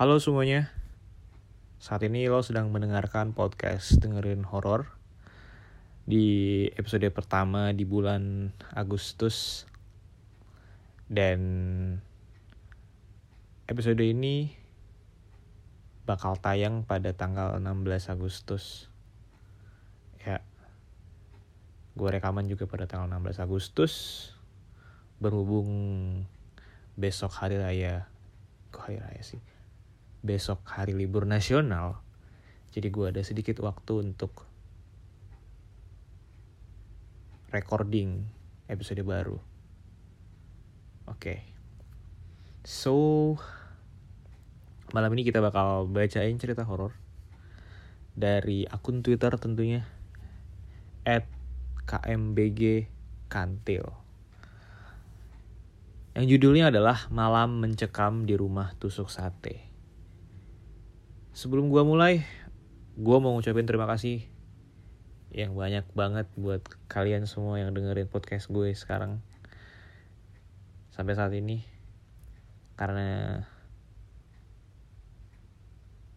Halo semuanya. Saat ini lo sedang mendengarkan podcast dengerin horor di episode pertama di bulan Agustus dan episode ini bakal tayang pada tanggal 16 Agustus. Ya. Gue rekaman juga pada tanggal 16 Agustus berhubung besok hari raya kok hari raya sih besok hari libur nasional jadi gue ada sedikit waktu untuk recording episode baru oke okay. so malam ini kita bakal bacain cerita horor dari akun twitter tentunya at kmbg kantil yang judulnya adalah Malam Mencekam di Rumah Tusuk Sate. Sebelum gua mulai, gua mau ngucapin terima kasih yang banyak banget buat kalian semua yang dengerin podcast gue sekarang sampai saat ini karena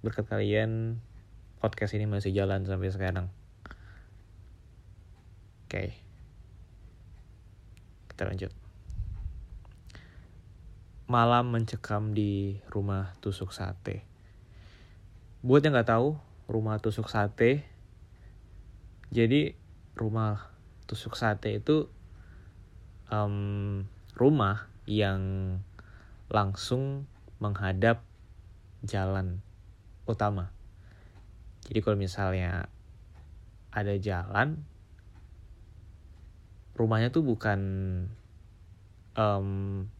berkat kalian podcast ini masih jalan sampai sekarang. Oke. Kita lanjut malam mencekam di rumah tusuk sate. Buat yang nggak tahu, rumah tusuk sate, jadi rumah tusuk sate itu um, rumah yang langsung menghadap jalan utama. Jadi kalau misalnya ada jalan, rumahnya tuh bukan um,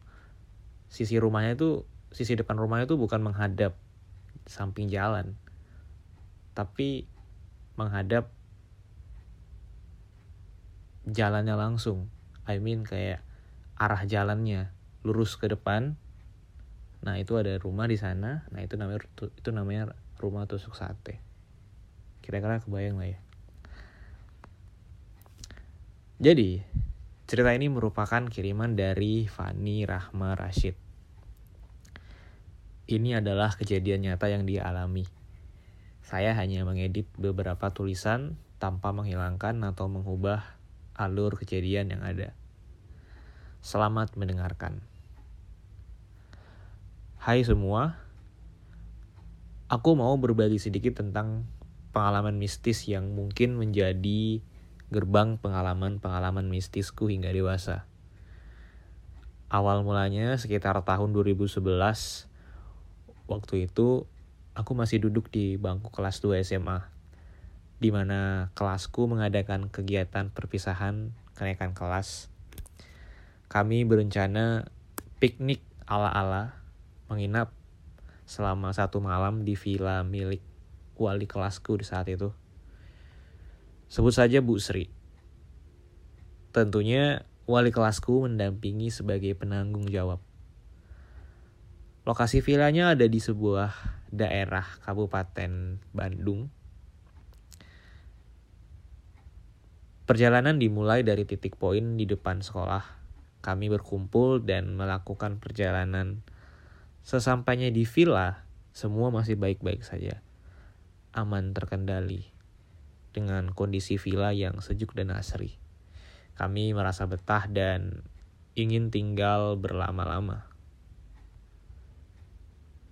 sisi rumahnya itu sisi depan rumahnya itu bukan menghadap samping jalan. Tapi menghadap jalannya langsung. I mean kayak arah jalannya lurus ke depan. Nah itu ada rumah di sana. Nah itu namanya itu namanya rumah tusuk sate. Kira-kira kebayang lah ya. Jadi cerita ini merupakan kiriman dari Fani Rahma Rashid ini adalah kejadian nyata yang dia alami. Saya hanya mengedit beberapa tulisan tanpa menghilangkan atau mengubah alur kejadian yang ada. Selamat mendengarkan. Hai semua, aku mau berbagi sedikit tentang pengalaman mistis yang mungkin menjadi gerbang pengalaman-pengalaman mistisku hingga dewasa. Awal mulanya sekitar tahun 2011, waktu itu aku masih duduk di bangku kelas 2 SMA di mana kelasku mengadakan kegiatan perpisahan kenaikan kelas. Kami berencana piknik ala-ala menginap selama satu malam di villa milik wali kelasku di saat itu. Sebut saja Bu Sri. Tentunya wali kelasku mendampingi sebagai penanggung jawab. Lokasi villanya ada di sebuah daerah Kabupaten Bandung. Perjalanan dimulai dari titik poin di depan sekolah. Kami berkumpul dan melakukan perjalanan. Sesampainya di villa, semua masih baik-baik saja. Aman terkendali. Dengan kondisi villa yang sejuk dan asri. Kami merasa betah dan ingin tinggal berlama-lama.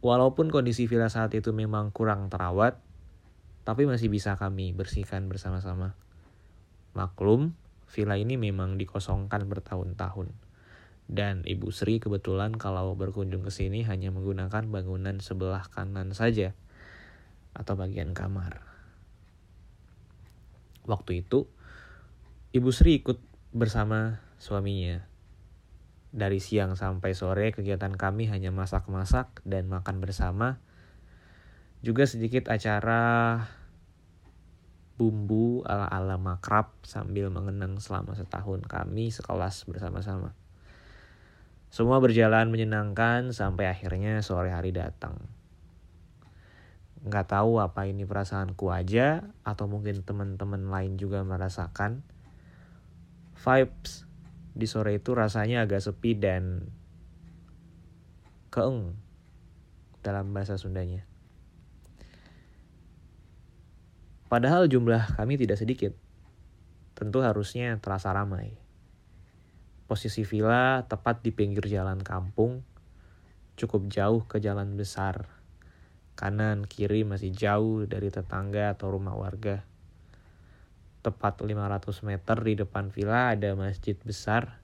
Walaupun kondisi villa saat itu memang kurang terawat, tapi masih bisa kami bersihkan bersama-sama. Maklum, villa ini memang dikosongkan bertahun-tahun. Dan Ibu Sri kebetulan kalau berkunjung ke sini hanya menggunakan bangunan sebelah kanan saja atau bagian kamar. Waktu itu, Ibu Sri ikut bersama suaminya dari siang sampai sore kegiatan kami hanya masak-masak dan makan bersama. Juga sedikit acara bumbu ala-ala makrab sambil mengenang selama setahun kami sekelas bersama-sama. Semua berjalan menyenangkan sampai akhirnya sore hari datang. Nggak tahu apa ini perasaanku aja atau mungkin teman-teman lain juga merasakan. Vibes di sore itu rasanya agak sepi dan keeng. dalam bahasa Sundanya. Padahal jumlah kami tidak sedikit. Tentu harusnya terasa ramai. Posisi villa tepat di pinggir jalan kampung, cukup jauh ke jalan besar. Kanan kiri masih jauh dari tetangga atau rumah warga. Tepat 500 meter di depan villa ada masjid besar.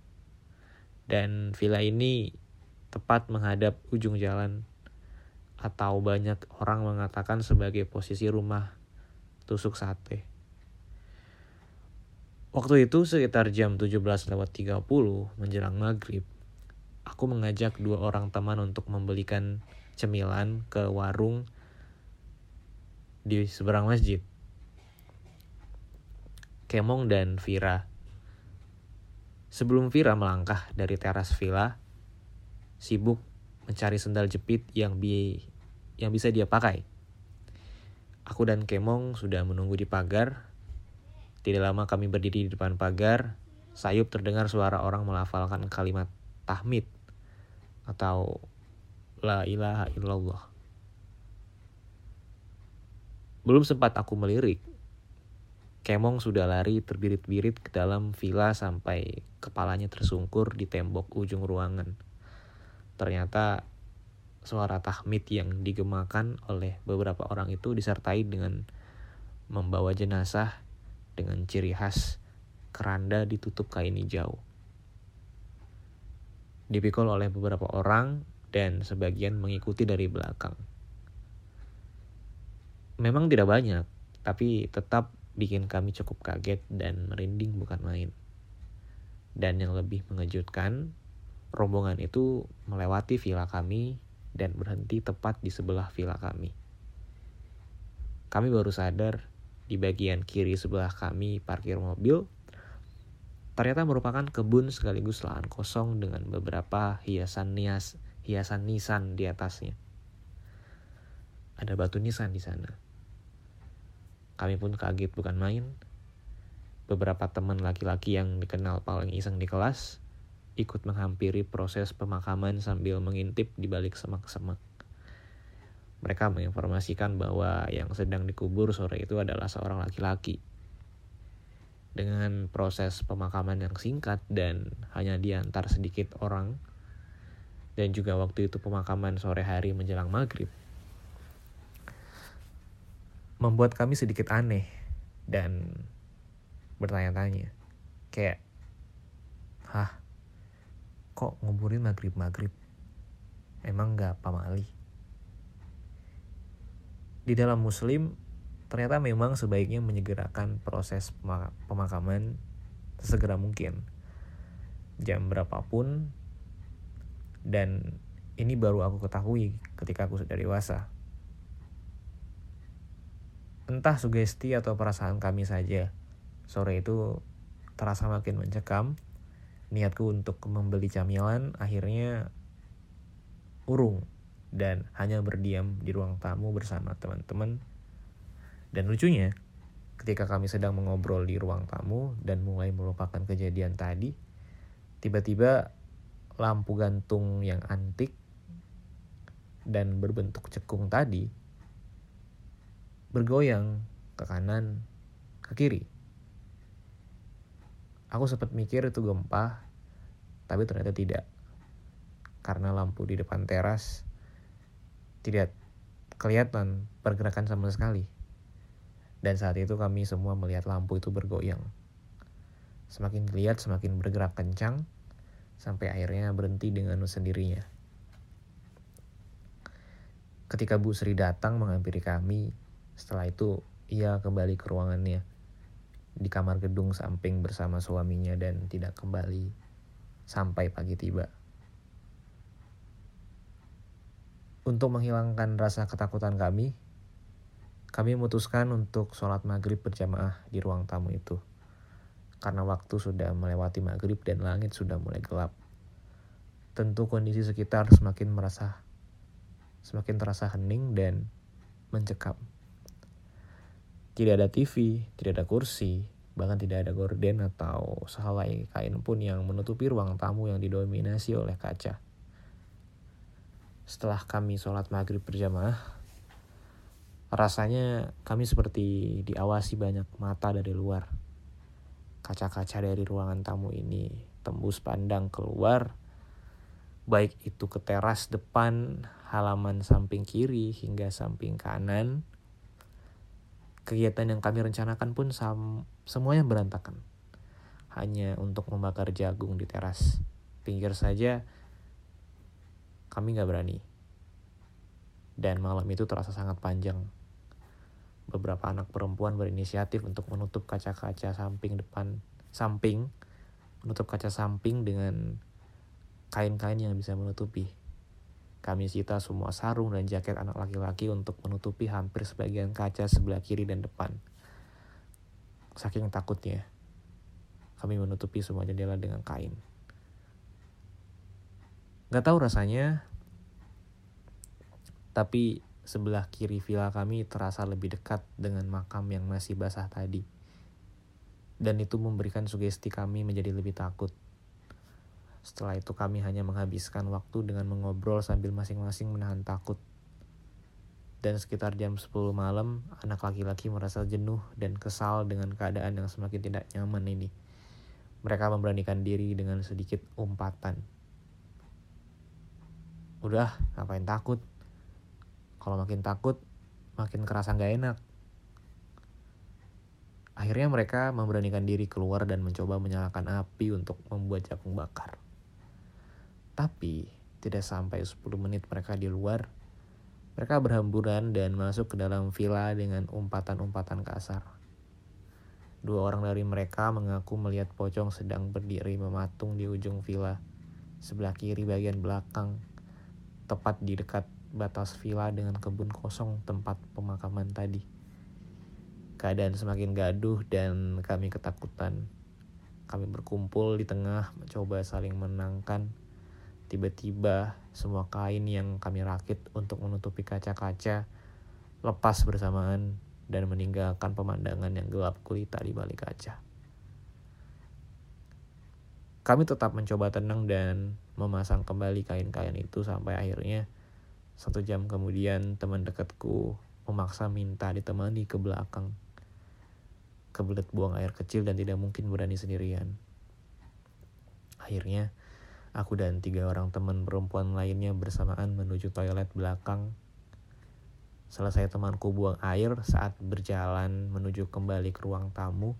Dan villa ini tepat menghadap ujung jalan atau banyak orang mengatakan sebagai posisi rumah tusuk sate. Waktu itu sekitar jam 17.30 menjelang maghrib, aku mengajak dua orang teman untuk membelikan cemilan ke warung di seberang masjid. Kemong dan Vira. Sebelum Vira melangkah dari teras villa, sibuk mencari sendal jepit yang bi yang bisa dia pakai. Aku dan Kemong sudah menunggu di pagar tidak lama kami berdiri di depan pagar, sayup terdengar suara orang melafalkan kalimat tahmid atau la ilaha illallah. Belum sempat aku melirik, Kemong sudah lari terbirit-birit ke dalam villa sampai kepalanya tersungkur di tembok ujung ruangan. Ternyata suara tahmid yang digemakan oleh beberapa orang itu disertai dengan membawa jenazah dengan ciri khas keranda ditutup kain hijau. Dipikul oleh beberapa orang dan sebagian mengikuti dari belakang. Memang tidak banyak, tapi tetap bikin kami cukup kaget dan merinding bukan main. Dan yang lebih mengejutkan, rombongan itu melewati villa kami dan berhenti tepat di sebelah villa kami. Kami baru sadar di bagian kiri sebelah kami parkir mobil ternyata merupakan kebun sekaligus lahan kosong dengan beberapa hiasan nias hiasan nisan di atasnya. Ada batu nisan di sana. Kami pun kaget bukan main. Beberapa teman laki-laki yang dikenal paling iseng di kelas ikut menghampiri proses pemakaman sambil mengintip di balik semak-semak. Mereka menginformasikan bahwa yang sedang dikubur sore itu adalah seorang laki-laki. Dengan proses pemakaman yang singkat dan hanya diantar sedikit orang, dan juga waktu itu pemakaman sore hari menjelang maghrib, membuat kami sedikit aneh dan bertanya-tanya. Kayak, hah, kok nguburin maghrib-maghrib? Emang gak pamali? di dalam muslim ternyata memang sebaiknya menyegerakan proses pemakaman sesegera mungkin jam berapapun dan ini baru aku ketahui ketika aku sudah dewasa entah sugesti atau perasaan kami saja sore itu terasa makin mencekam niatku untuk membeli camilan akhirnya urung dan hanya berdiam di ruang tamu bersama teman-teman. Dan lucunya, ketika kami sedang mengobrol di ruang tamu dan mulai melupakan kejadian tadi, tiba-tiba lampu gantung yang antik dan berbentuk cekung tadi bergoyang ke kanan, ke kiri. Aku sempat mikir itu gempa, tapi ternyata tidak. Karena lampu di depan teras tidak kelihatan pergerakan sama sekali. Dan saat itu kami semua melihat lampu itu bergoyang. Semakin dilihat semakin bergerak kencang, sampai akhirnya berhenti dengan sendirinya. Ketika Bu Sri datang menghampiri kami, setelah itu ia kembali ke ruangannya di kamar gedung samping bersama suaminya dan tidak kembali sampai pagi tiba. Untuk menghilangkan rasa ketakutan kami, kami memutuskan untuk sholat maghrib berjamaah di ruang tamu itu. Karena waktu sudah melewati maghrib dan langit sudah mulai gelap. Tentu kondisi sekitar semakin merasa semakin terasa hening dan mencekam. Tidak ada TV, tidak ada kursi, bahkan tidak ada gorden atau sehelai kain pun yang menutupi ruang tamu yang didominasi oleh kaca. Setelah kami sholat maghrib berjamaah, rasanya kami seperti diawasi banyak mata dari luar. Kaca-kaca dari ruangan tamu ini tembus pandang keluar, baik itu ke teras depan, halaman samping kiri hingga samping kanan. Kegiatan yang kami rencanakan pun sam semuanya berantakan. Hanya untuk membakar jagung di teras. Pinggir saja kami nggak berani. Dan malam itu terasa sangat panjang. Beberapa anak perempuan berinisiatif untuk menutup kaca-kaca samping depan, samping, menutup kaca samping dengan kain-kain yang bisa menutupi. Kami sita semua sarung dan jaket anak laki-laki untuk menutupi hampir sebagian kaca sebelah kiri dan depan. Saking takutnya, kami menutupi semua jendela dengan kain. Gak tahu rasanya, tapi sebelah kiri villa kami terasa lebih dekat dengan makam yang masih basah tadi. Dan itu memberikan sugesti kami menjadi lebih takut. Setelah itu kami hanya menghabiskan waktu dengan mengobrol sambil masing-masing menahan takut. Dan sekitar jam 10 malam, anak laki-laki merasa jenuh dan kesal dengan keadaan yang semakin tidak nyaman ini. Mereka memberanikan diri dengan sedikit umpatan. Udah, ngapain takut? Kalau makin takut, makin kerasa nggak enak. Akhirnya mereka memberanikan diri keluar dan mencoba menyalakan api untuk membuat jagung bakar. Tapi, tidak sampai 10 menit mereka di luar, mereka berhamburan dan masuk ke dalam villa dengan umpatan-umpatan kasar. Dua orang dari mereka mengaku melihat pocong sedang berdiri mematung di ujung villa, sebelah kiri bagian belakang tepat di dekat batas villa dengan kebun kosong tempat pemakaman tadi. Keadaan semakin gaduh dan kami ketakutan. Kami berkumpul di tengah mencoba saling menangkan. Tiba-tiba semua kain yang kami rakit untuk menutupi kaca-kaca lepas bersamaan dan meninggalkan pemandangan yang gelap gulita di balik kaca. Kami tetap mencoba tenang dan memasang kembali kain-kain itu sampai akhirnya satu jam kemudian teman dekatku memaksa minta ditemani ke belakang. Kebelet buang air kecil dan tidak mungkin berani sendirian. Akhirnya, aku dan tiga orang teman perempuan lainnya bersamaan menuju toilet belakang. Selesai temanku buang air saat berjalan menuju kembali ke ruang tamu,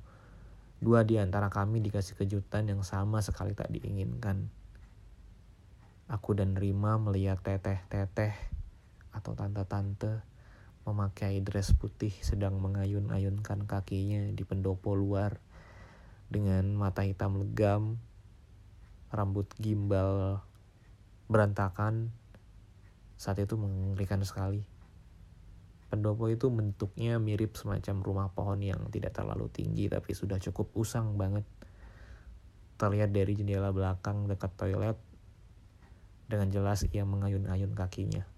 dua di antara kami dikasih kejutan yang sama sekali tak diinginkan. Aku dan Rima melihat teteh-teteh atau tante-tante memakai dress putih sedang mengayun-ayunkan kakinya di pendopo luar dengan mata hitam legam, rambut gimbal berantakan. Saat itu mengerikan sekali. Pendopo itu bentuknya mirip semacam rumah pohon yang tidak terlalu tinggi tapi sudah cukup usang banget. Terlihat dari jendela belakang dekat toilet dengan jelas ia mengayun-ayun kakinya.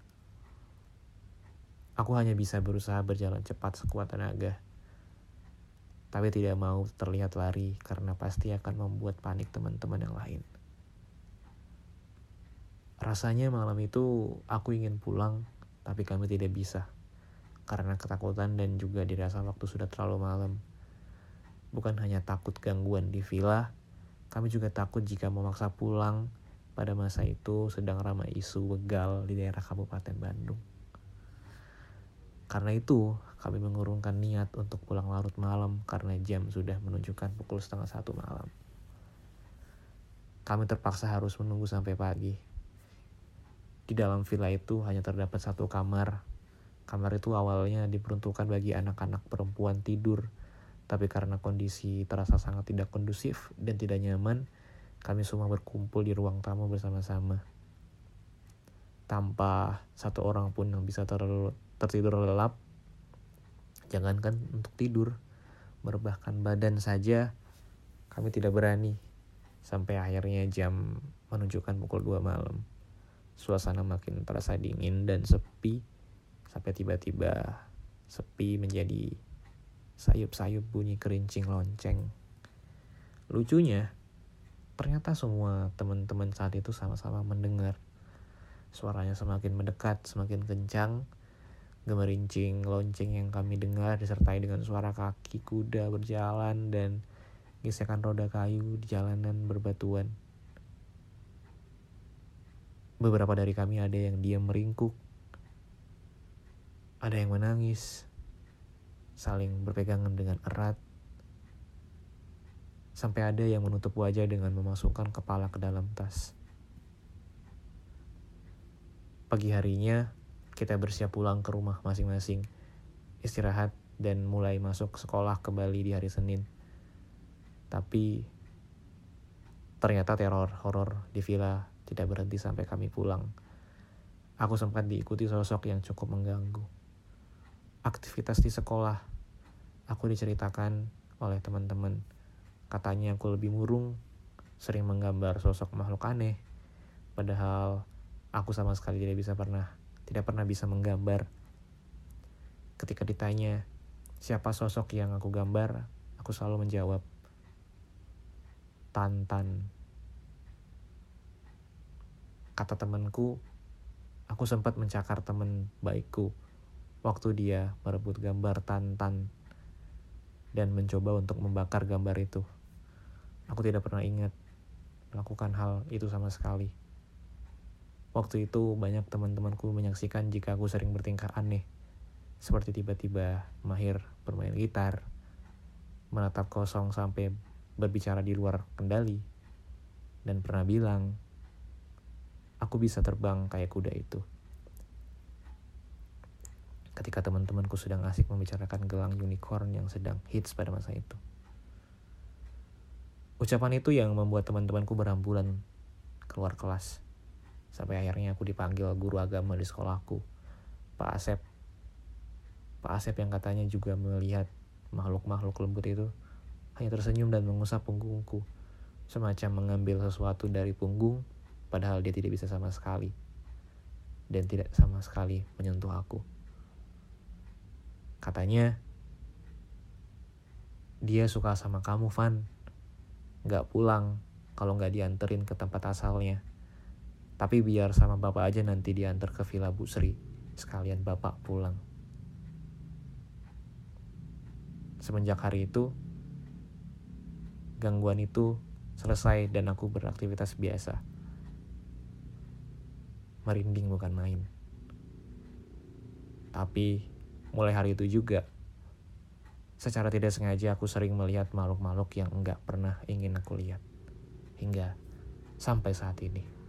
Aku hanya bisa berusaha berjalan cepat sekuat tenaga. Tapi tidak mau terlihat lari karena pasti akan membuat panik teman-teman yang lain. Rasanya malam itu aku ingin pulang, tapi kami tidak bisa. Karena ketakutan dan juga dirasa waktu sudah terlalu malam. Bukan hanya takut gangguan di villa, kami juga takut jika memaksa pulang pada masa itu sedang ramai isu begal di daerah Kabupaten Bandung. Karena itu, kami mengurungkan niat untuk pulang larut malam karena jam sudah menunjukkan pukul setengah satu malam. Kami terpaksa harus menunggu sampai pagi. Di dalam villa itu hanya terdapat satu kamar. Kamar itu awalnya diperuntukkan bagi anak-anak perempuan tidur, tapi karena kondisi terasa sangat tidak kondusif dan tidak nyaman, kami semua berkumpul di ruang tamu bersama-sama. Tanpa satu orang pun yang bisa ter tertidur lelap. Jangankan untuk tidur, merebahkan badan saja kami tidak berani. Sampai akhirnya jam menunjukkan pukul 2 malam. Suasana makin terasa dingin dan sepi sampai tiba-tiba sepi menjadi sayup-sayup bunyi kerincing lonceng. Lucunya, ternyata semua teman-teman saat itu sama-sama mendengar. Suaranya semakin mendekat, semakin kencang. Gemerincing lonceng yang kami dengar disertai dengan suara kaki kuda berjalan dan gesekan roda kayu di jalanan berbatuan. Beberapa dari kami ada yang diam meringkuk. Ada yang menangis. Saling berpegangan dengan erat. Sampai ada yang menutup wajah dengan memasukkan kepala ke dalam tas. Pagi harinya, kita bersiap pulang ke rumah masing-masing, istirahat, dan mulai masuk sekolah kembali di hari Senin. Tapi ternyata teror horor di villa tidak berhenti sampai kami pulang. Aku sempat diikuti sosok yang cukup mengganggu. Aktivitas di sekolah, aku diceritakan oleh teman-teman. Katanya aku lebih murung, sering menggambar sosok makhluk aneh. Padahal aku sama sekali tidak bisa pernah, tidak pernah bisa menggambar. Ketika ditanya siapa sosok yang aku gambar, aku selalu menjawab, Tantan. Kata temanku, aku sempat mencakar teman baikku waktu dia merebut gambar Tantan dan mencoba untuk membakar gambar itu. Aku tidak pernah ingat melakukan hal itu sama sekali. Waktu itu banyak teman-temanku menyaksikan jika aku sering bertingkah aneh, seperti tiba-tiba mahir bermain gitar, menatap kosong sampai berbicara di luar kendali, dan pernah bilang aku bisa terbang kayak kuda itu. Ketika teman-temanku sedang asik membicarakan gelang unicorn yang sedang hits pada masa itu. Ucapan itu yang membuat teman-temanku berambulan keluar kelas. Sampai akhirnya aku dipanggil guru agama di sekolahku, Pak Asep. Pak Asep yang katanya juga melihat makhluk-makhluk lembut itu hanya tersenyum dan mengusap punggungku, semacam mengambil sesuatu dari punggung padahal dia tidak bisa sama sekali dan tidak sama sekali menyentuh aku. Katanya, dia suka sama kamu, Van. Gak pulang kalau gak dianterin ke tempat asalnya. Tapi biar sama bapak aja nanti diantar ke Villa Bu Sri. Sekalian bapak pulang. Semenjak hari itu, gangguan itu selesai dan aku beraktivitas biasa merinding bukan main. Tapi mulai hari itu juga, secara tidak sengaja aku sering melihat makhluk-makhluk yang enggak pernah ingin aku lihat. Hingga sampai saat ini.